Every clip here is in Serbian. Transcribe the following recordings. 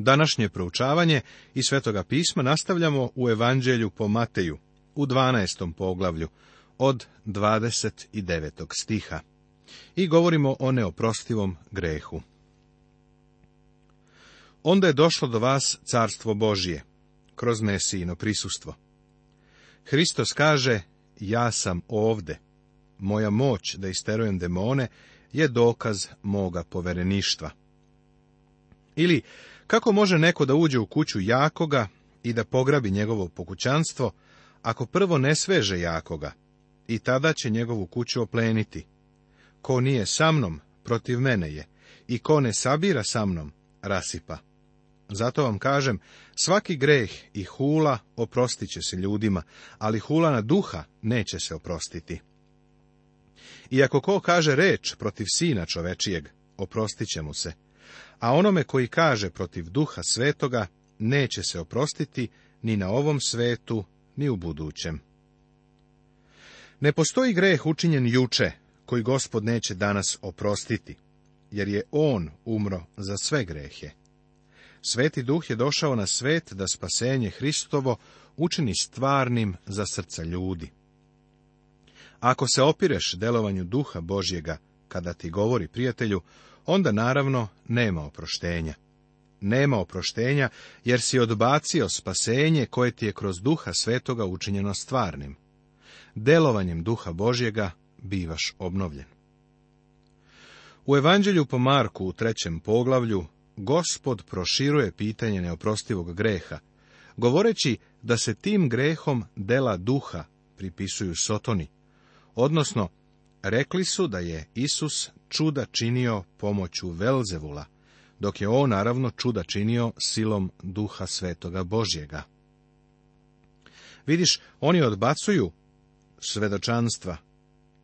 Današnje proučavanje i Svetoga pisma nastavljamo u Evanđelju po Mateju, u 12. poglavlju, od 29. stiha. I govorimo o neoprostivom grehu. Onda je došlo do vas carstvo Božije, kroz mesijino prisustvo. Hristos kaže, ja sam ovde. Moja moć da isterujem demone je dokaz moga povereništva. Ili, kako može neko da uđe u kuću jakoga i da pograbi njegovo pokućanstvo, ako prvo ne sveže jakoga, i tada će njegovu kuću opleniti. Ko nije sa mnom, protiv mene je, i ko ne sabira sa mnom, rasipa. Zato vam kažem, svaki greh i hula oprostit će se ljudima, ali hula na duha neće se oprostiti. I ako ko kaže reč protiv sina čovečijeg, oprostit će mu se, a onome koji kaže protiv duha svetoga neće se oprostiti ni na ovom svetu, ni u budućem. Ne postoji greh učinjen juče, koji gospod neće danas oprostiti, jer je on umro za sve grehe. Sveti duh je došao na svet da spasenje Hristovo učini stvarnim za srca ljudi. Ako se opireš delovanju duha Božjega, kada ti govori prijatelju, onda naravno nema oproštenja. Nema oproštenja jer si odbacio spasenje koje ti je kroz duha svetoga učinjeno stvarnim. Delovanjem duha Božjega bivaš obnovljen. U evanđelju po Marku u trećem poglavlju gospod proširuje pitanje neoprostivog greha, govoreći da se tim grehom dela duha pripisuju sotoni, odnosno Rekli su da je Isus čuda činio pomoću Velzevula, dok je on naravno čuda činio silom duha svetoga Božjega. Vidiš, oni odbacuju svedočanstva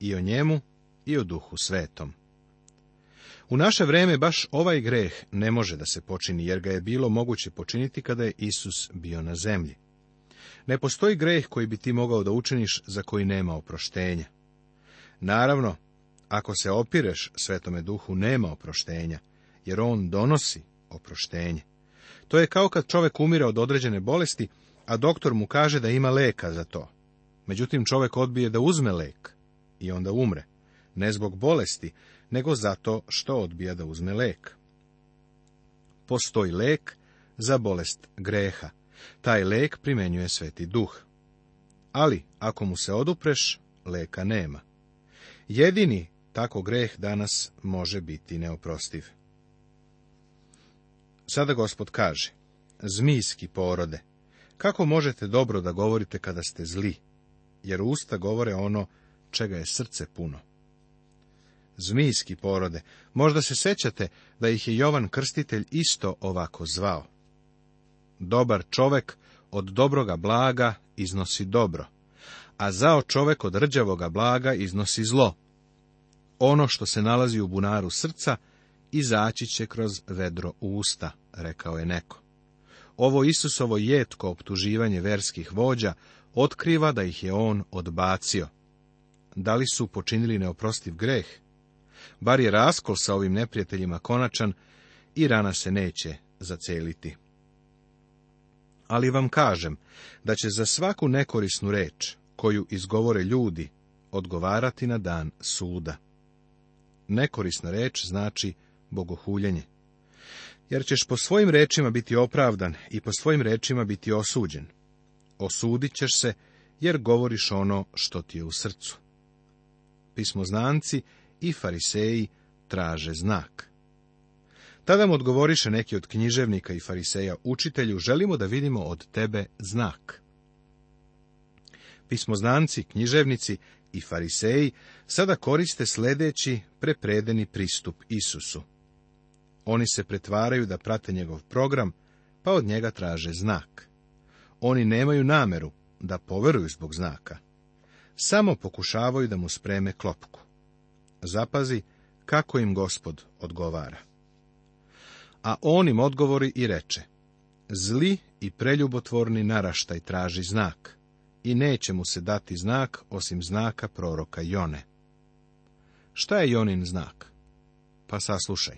i o njemu i o duhu svetom. U naše vrijeme baš ovaj greh ne može da se počini, jer ga je bilo moguće počiniti kada je Isus bio na zemlji. Ne postoji greh koji bi ti mogao da učiniš za koji nema oproštenja. Naravno, ako se opireš Svetome Duhu, nema oproštenja, jer on donosi oproštenje. To je kao kad čovek umire od određene bolesti, a doktor mu kaže da ima leka za to. Međutim, čovek odbije da uzme lek i onda umre. Ne zbog bolesti, nego zato što odbija da uzme lek. Postoji lek za bolest greha. Taj lek primenjuje sveti duh. Ali, ako mu se odupreš, leka nema. Jedini tako greh danas može biti neoprostiv. Sada gospod kaže, zmijski porode, kako možete dobro da govorite kada ste zli, jer usta govore ono čega je srce puno. Zmijski porode, možda se sećate da ih je Jovan Krstitelj isto ovako zvao. Dobar čovek od dobroga blaga iznosi dobro, a zao čovek od rđavoga blaga iznosi zlo. Ono što se nalazi u bunaru srca, izaći će kroz vedro usta, rekao je neko. Ovo Isusovo jetko optuživanje verskih vođa otkriva da ih je on odbacio. Da li su počinili neoprostiv greh? Bar je raskol sa ovim neprijateljima konačan i rana se neće zaceliti. Ali vam kažem da će za svaku nekorisnu reč koju izgovore ljudi, odgovarati na dan suda. Nekorisna reč znači bogohuljenje. Jer ćeš po svojim rečima biti opravdan i po svojim rečima biti osuđen. Osudit ćeš se jer govoriš ono što ti je u srcu. Pismoznanci i fariseji traže znak. Tada mu odgovoriše neki od književnika i fariseja učitelju, želimo da vidimo od tebe znak znanci, književnici i fariseji sada koriste sljedeći prepredeni pristup Isusu. Oni se pretvaraju da prate njegov program, pa od njega traže znak. Oni nemaju nameru da poveruju zbog znaka. Samo pokušavaju da mu spreme klopku. Zapazi kako im gospod odgovara. A on im odgovori i reče, zli i preljubotvorni naraštaj traži znak, i neće mu se dati znak osim znaka proroka Jone. Šta je Jonin znak? Pa saslušaj.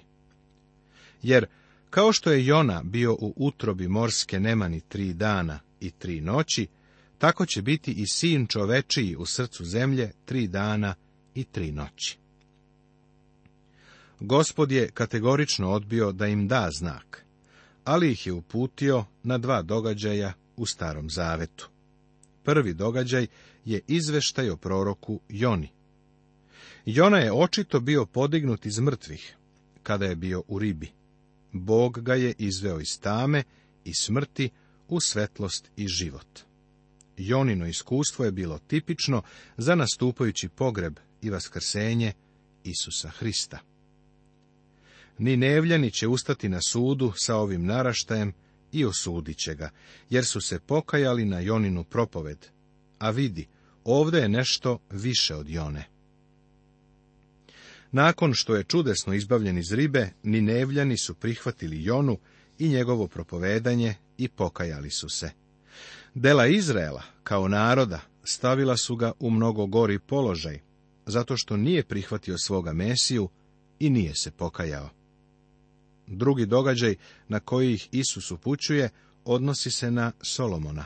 Jer, kao što je Jona bio u utrobi morske nemani tri dana i tri noći, tako će biti i sin čovečiji u srcu zemlje tri dana i tri noći. Gospod je kategorično odbio da im da znak, ali ih je uputio na dva događaja u starom zavetu. Prvi događaj je izveštaj o proroku Joni. Jona je očito bio podignut iz mrtvih, kada je bio u ribi. Bog ga je izveo iz tame i smrti u svetlost i život. Jonino iskustvo je bilo tipično za nastupajući pogreb i vaskrsenje Isusa Hrista. Ni nevljani će ustati na sudu sa ovim naraštajem i osudit će ga, jer su se pokajali na Joninu propoved. A vidi, ovdje je nešto više od Jone. Nakon što je čudesno izbavljen iz ribe, ni Nevljani su prihvatili Jonu i njegovo propovedanje i pokajali su se. Dela Izraela, kao naroda, stavila su ga u mnogo gori položaj, zato što nije prihvatio svoga Mesiju i nije se pokajao. Drugi događaj na koji ih Isus upućuje odnosi se na Solomona.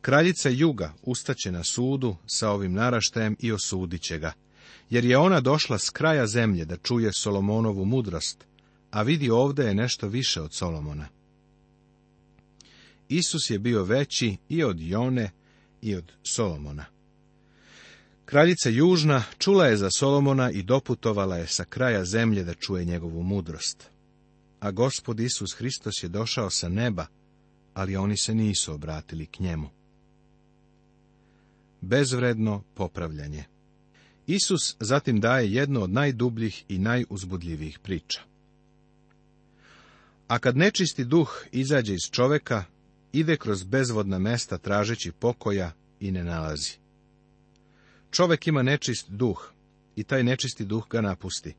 Kraljica Juga ustaće na sudu sa ovim naraštajem i osudit će ga, jer je ona došla s kraja zemlje da čuje Solomonovu mudrost, a vidi ovdje je nešto više od Solomona. Isus je bio veći i od Jone i od Solomona. Kraljica Južna čula je za Solomona i doputovala je sa kraja zemlje da čuje njegovu mudrost. A gospod Isus Hristos je došao sa neba, ali oni se nisu obratili k njemu. Bezvredno popravljanje Isus zatim daje jednu od najdubljih i najuzbudljivijih priča. A kad nečisti duh izađe iz čoveka, ide kroz bezvodna mesta tražeći pokoja i ne nalazi. Čovek ima nečist duh i taj nečisti duh ga napusti.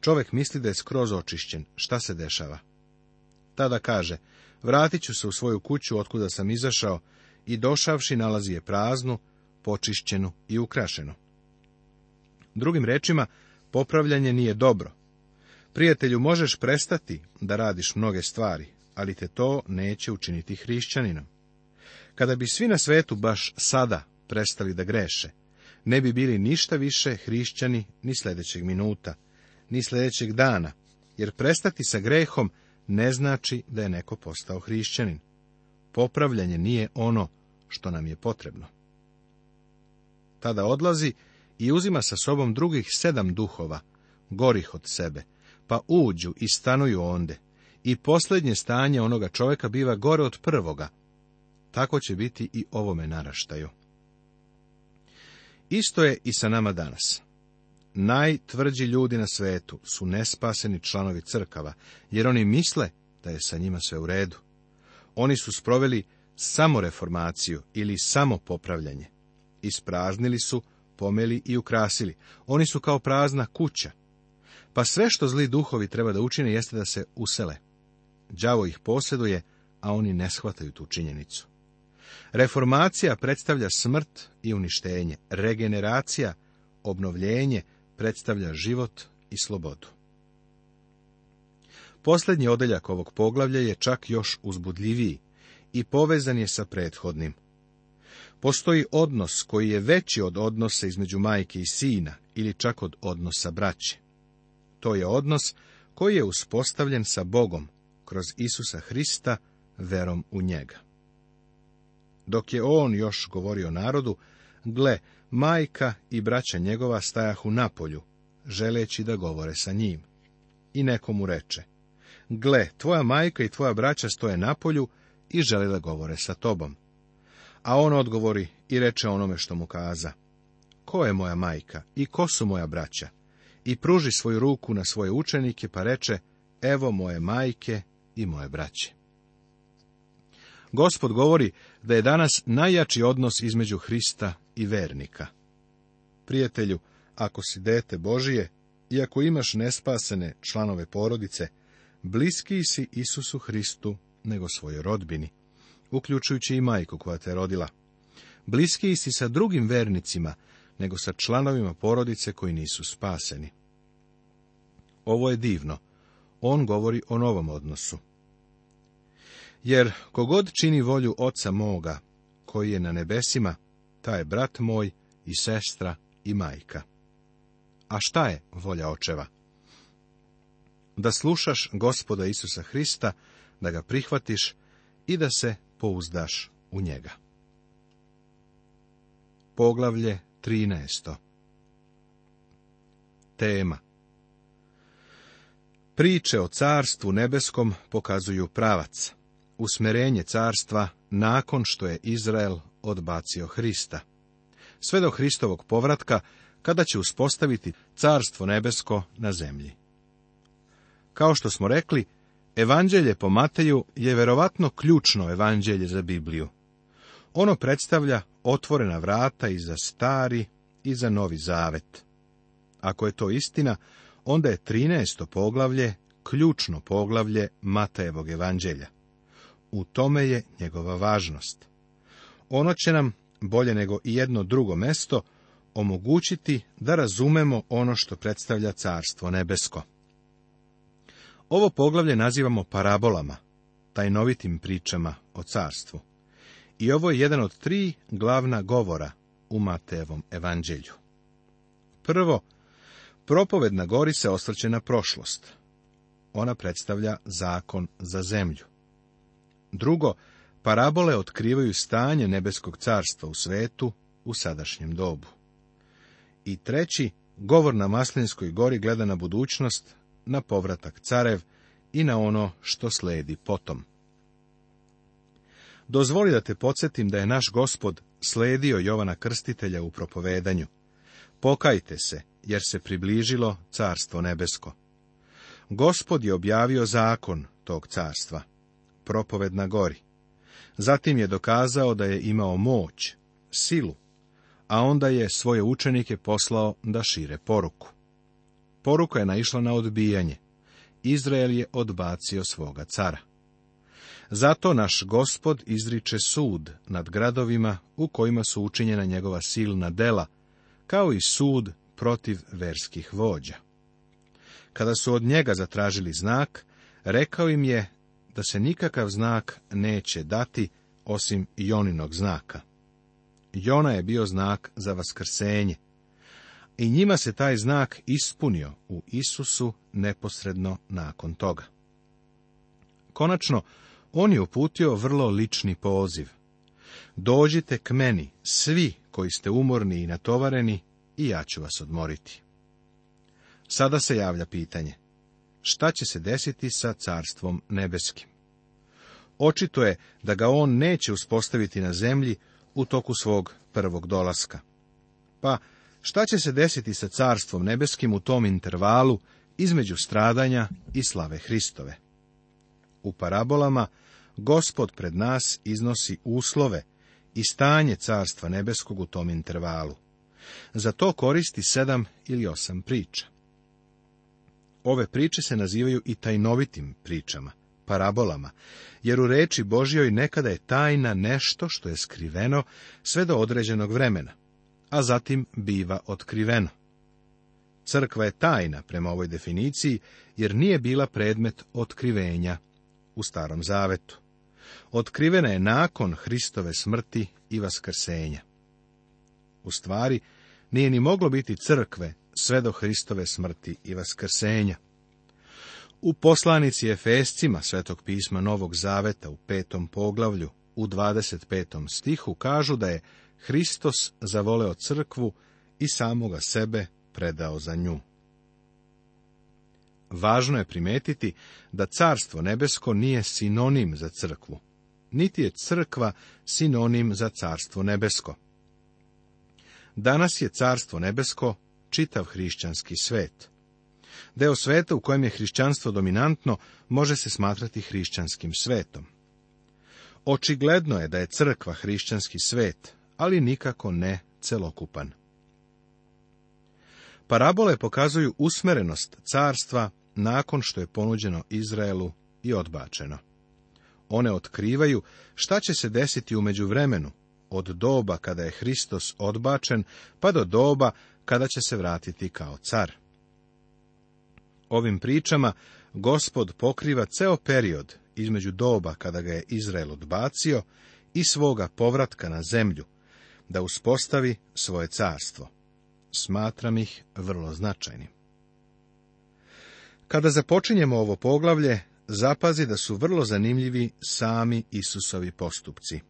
Čovek misli da je skroz očišćen. Šta se dešava? Tada kaže, vratit ću se u svoju kuću otkuda sam izašao i došavši nalazi je praznu, počišćenu i ukrašenu. Drugim rečima, popravljanje nije dobro. Prijatelju, možeš prestati da radiš mnoge stvari, ali te to neće učiniti hrišćaninom. Kada bi svi na svetu baš sada prestali da greše, ne bi bili ništa više hrišćani ni sljedećeg minuta, ni sljedećeg dana, jer prestati sa grehom ne znači da je neko postao hrišćanin. Popravljanje nije ono što nam je potrebno. Tada odlazi i uzima sa sobom drugih sedam duhova, gorih od sebe, pa uđu i stanuju onde. I posljednje stanje onoga čovjeka biva gore od prvoga. Tako će biti i ovome naraštaju. Isto je i sa nama danas. Najtvrđi ljudi na svetu su nespaseni članovi crkava, jer oni misle da je sa njima sve u redu. Oni su sproveli samo reformaciju ili samo popravljanje. Ispraznili su, pomeli i ukrasili. Oni su kao prazna kuća. Pa sve što zli duhovi treba da učine jeste da se usele. Đavo ih posjeduje, a oni ne shvataju tu činjenicu. Reformacija predstavlja smrt i uništenje. Regeneracija, obnovljenje, predstavlja život i slobodu. Posljednji odeljak ovog poglavlja je čak još uzbudljiviji i povezan je sa prethodnim. Postoji odnos koji je veći od odnosa između majke i sina ili čak od odnosa braće. To je odnos koji je uspostavljen sa Bogom kroz Isusa Hrista verom u njega. Dok je on još govorio narodu, gle, majka i braća njegova stajahu napolju, želeći da govore sa njim. I nekomu reče, gle, tvoja majka i tvoja braća stoje na polju i žele da govore sa tobom. A on odgovori i reče onome što mu kaza, ko je moja majka i ko su moja braća? I pruži svoju ruku na svoje učenike pa reče, evo moje majke i moje braće. Gospod govori da je danas najjači odnos između Hrista i vernika. Prijatelju, ako si dete Božije i ako imaš nespasene članove porodice, bliski si Isusu Hristu nego svojoj rodbini, uključujući i majku koja te rodila. Bliski si sa drugim vernicima nego sa članovima porodice koji nisu spaseni. Ovo je divno. On govori o novom odnosu. Jer kogod čini volju oca moga, koji je na nebesima, taj je brat moj i sestra i majka. A šta je volja očeva? Da slušaš gospoda Isusa Hrista, da ga prihvatiš i da se pouzdaš u njega. Poglavlje 13. Tema Priče o carstvu nebeskom pokazuju pravac usmerenje carstva nakon što je Izrael odbacio Hrista. Sve do Hristovog povratka, kada će uspostaviti carstvo nebesko na zemlji. Kao što smo rekli, evanđelje po Mateju je verovatno ključno evanđelje za Bibliju. Ono predstavlja otvorena vrata i za stari i za novi zavet. Ako je to istina, onda je 13. poglavlje ključno poglavlje Matejevog evanđelja. U tome je njegova važnost. Ono će nam, bolje nego i jedno drugo mesto, omogućiti da razumemo ono što predstavlja carstvo nebesko. Ovo poglavlje nazivamo parabolama, tajnovitim pričama o carstvu. I ovo je jedan od tri glavna govora u Matejevom evanđelju. Prvo, propoved na gori se osvrće na prošlost. Ona predstavlja zakon za zemlju. Drugo, parabole otkrivaju stanje nebeskog carstva u svetu u sadašnjem dobu. I treći, govor na Maslinskoj gori gleda na budućnost, na povratak carev i na ono što sledi potom. Dozvoli da te podsjetim da je naš gospod sledio Jovana Krstitelja u propovedanju. Pokajte se, jer se približilo carstvo nebesko. Gospod je objavio zakon tog carstva propoved na gori. Zatim je dokazao da je imao moć, silu, a onda je svoje učenike poslao da šire poruku. Poruka je naišla na odbijanje. Izrael je odbacio svoga cara. Zato naš gospod izriče sud nad gradovima u kojima su učinjena njegova silna dela, kao i sud protiv verskih vođa. Kada su od njega zatražili znak, rekao im je da se nikakav znak neće dati osim Joninog znaka. Jona je bio znak za vaskrsenje. I njima se taj znak ispunio u Isusu neposredno nakon toga. Konačno, on je uputio vrlo lični poziv. Dođite k meni, svi koji ste umorni i natovareni, i ja ću vas odmoriti. Sada se javlja pitanje šta će se desiti sa carstvom nebeskim. Očito je da ga on neće uspostaviti na zemlji u toku svog prvog dolaska. Pa, šta će se desiti sa carstvom nebeskim u tom intervalu između stradanja i slave Hristove? U parabolama Gospod pred nas iznosi uslove i stanje carstva nebeskog u tom intervalu. Za to koristi sedam ili osam priča. Ove priče se nazivaju i tajnovitim pričama, parabolama, jer u reči Božjoj nekada je tajna nešto što je skriveno sve do određenog vremena, a zatim biva otkriveno. Crkva je tajna prema ovoj definiciji, jer nije bila predmet otkrivenja u Starom Zavetu. Otkrivena je nakon Hristove smrti i vaskrsenja. U stvari, nije ni moglo biti crkve sve do Hristove smrti i vaskrsenja. U poslanici Efescima Svetog pisma Novog Zaveta u petom poglavlju u 25. stihu kažu da je Hristos zavoleo crkvu i samoga sebe predao za nju. Važno je primetiti da carstvo nebesko nije sinonim za crkvu, niti je crkva sinonim za carstvo nebesko. Danas je carstvo nebesko čitav hrišćanski svet. Deo sveta u kojem je hrišćanstvo dominantno može se smatrati hrišćanskim svetom. Očigledno je da je crkva hrišćanski svet, ali nikako ne celokupan. Parabole pokazuju usmerenost carstva nakon što je ponuđeno Izraelu i odbačeno. One otkrivaju šta će se desiti u međuvremenu, od doba kada je Hristos odbačen, pa do doba kada će se vratiti kao car. Ovim pričama gospod pokriva ceo period između doba kada ga je Izrael odbacio i svoga povratka na zemlju, da uspostavi svoje carstvo. Smatram ih vrlo značajnim. Kada započinjemo ovo poglavlje, zapazi da su vrlo zanimljivi sami Isusovi postupci.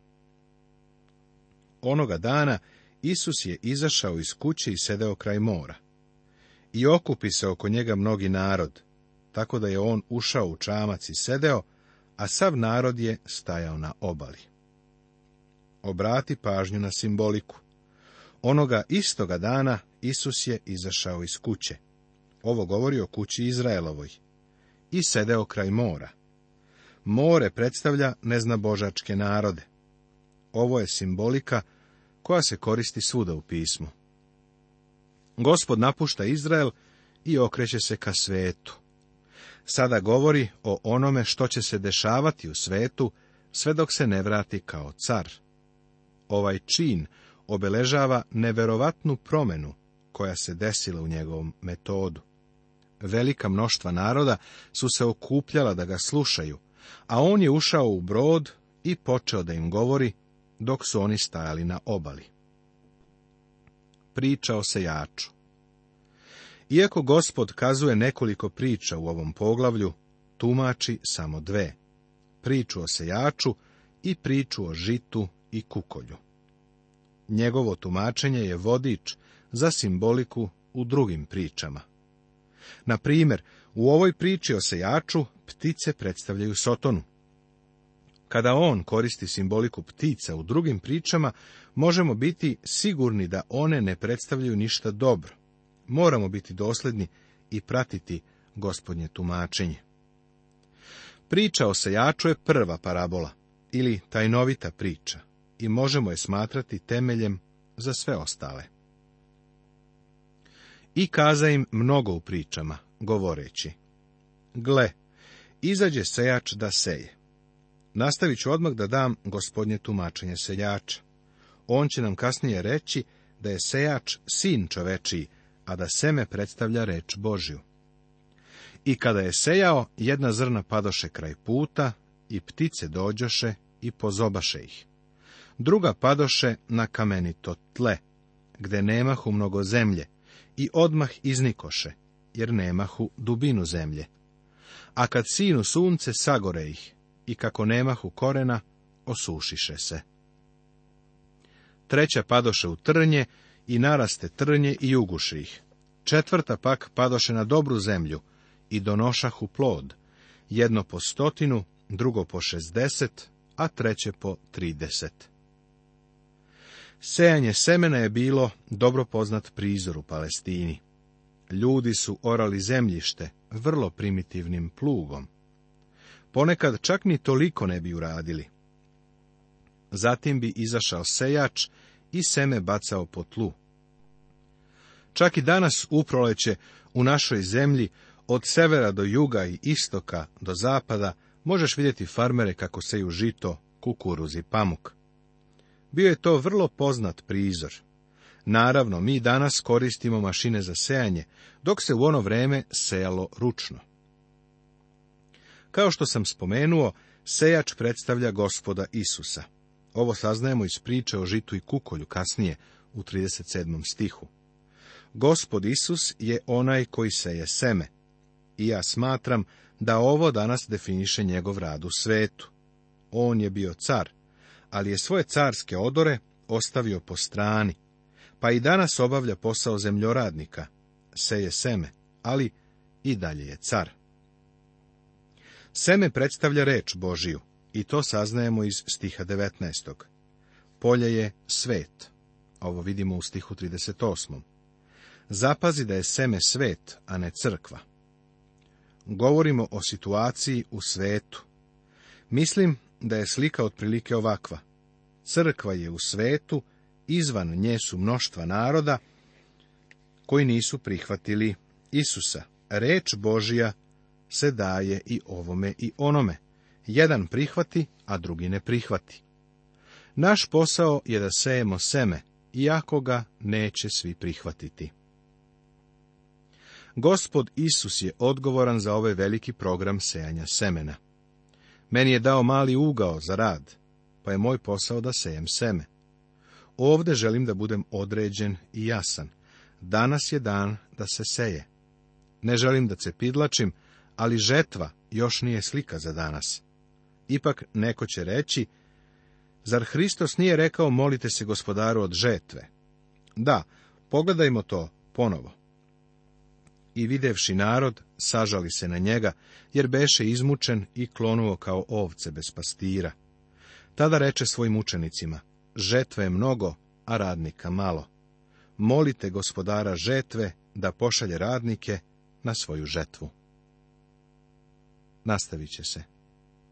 Onoga dana Isus je izašao iz kuće i sedeo kraj mora. I okupi se oko njega mnogi narod, tako da je on ušao u čamac i sedeo, a sav narod je stajao na obali. Obrati pažnju na simboliku. Onoga istoga dana Isus je izašao iz kuće. Ovo govori o kući Izraelovoj. I sedeo kraj mora. More predstavlja neznabožačke narode. Ovo je simbolika koja se koristi svuda u pismu. Gospod napušta Izrael i okreće se ka svetu. Sada govori o onome što će se dešavati u svetu sve dok se ne vrati kao car. Ovaj čin obeležava neverovatnu promenu koja se desila u njegovom metodu. Velika mnoštva naroda su se okupljala da ga slušaju, a on je ušao u brod i počeo da im govori dok su oni stajali na obali. Priča o sejaču Iako gospod kazuje nekoliko priča u ovom poglavlju, tumači samo dve. Priču o sejaču i priču o žitu i kukolju. Njegovo tumačenje je vodič za simboliku u drugim pričama. Na primjer, u ovoj priči o sejaču ptice predstavljaju Sotonu. Kada on koristi simboliku ptica u drugim pričama, možemo biti sigurni da one ne predstavljaju ništa dobro. Moramo biti dosljedni i pratiti gospodnje tumačenje. Priča o sejaču je prva parabola ili tajnovita priča i možemo je smatrati temeljem za sve ostale. I kaza im mnogo u pričama, govoreći. Gle, izađe sejač da seje. Nastavit ću odmah da dam gospodnje tumačenje seljača. On će nam kasnije reći da je sejač sin čovečiji, a da seme predstavlja reč Božju. I kada je sejao, jedna zrna padoše kraj puta, i ptice dođoše i pozobaše ih. Druga padoše na kamenito tle, gde nemahu mnogo zemlje, i odmah iznikoše, jer nemahu dubinu zemlje. A kad sinu sunce sagore ih, i kako nemahu korena, osušiše se. Treća padoše u trnje i naraste trnje i uguši ih. Četvrta pak padoše na dobru zemlju i donošahu plod, jedno po stotinu, drugo po šestdeset, a treće po trideset. Sejanje semena je bilo dobro poznat prizor u Palestini. Ljudi su orali zemljište vrlo primitivnim plugom. Ponekad čak ni toliko ne bi uradili. Zatim bi izašao sejač i seme bacao po tlu. Čak i danas u u našoj zemlji od severa do juga i istoka do zapada možeš vidjeti farmere kako seju žito, kukuruz i pamuk. Bio je to vrlo poznat prizor. Naravno, mi danas koristimo mašine za sejanje, dok se u ono vreme sejalo ručno. Kao što sam spomenuo, sejač predstavlja gospoda Isusa. Ovo saznajemo iz priče o žitu i kukolju kasnije, u 37. stihu. Gospod Isus je onaj koji seje seme. I ja smatram da ovo danas definiše njegov rad u svetu. On je bio car, ali je svoje carske odore ostavio po strani, pa i danas obavlja posao zemljoradnika, seje seme, ali i dalje je car. Seme predstavlja reč Božiju i to saznajemo iz stiha 19. Polje je svet. Ovo vidimo u stihu 38. Zapazi da je seme svet, a ne crkva. Govorimo o situaciji u svetu. Mislim da je slika otprilike ovakva. Crkva je u svetu, izvan nje su mnoštva naroda koji nisu prihvatili Isusa. Reč Božija se daje i ovome i onome. Jedan prihvati, a drugi ne prihvati. Naš posao je da sejemo seme, iako ga neće svi prihvatiti. Gospod Isus je odgovoran za ovaj veliki program sejanja semena. Meni je dao mali ugao za rad, pa je moj posao da sejem seme. Ovde želim da budem određen i jasan. Danas je dan da se seje. Ne želim da pidlačim, ali žetva još nije slika za danas. Ipak neko će reći, zar Hristos nije rekao molite se gospodaru od žetve? Da, pogledajmo to ponovo. I videvši narod, sažali se na njega, jer beše izmučen i klonuo kao ovce bez pastira. Tada reče svojim učenicima, žetve je mnogo, a radnika malo. Molite gospodara žetve da pošalje radnike na svoju žetvu nastavit će se.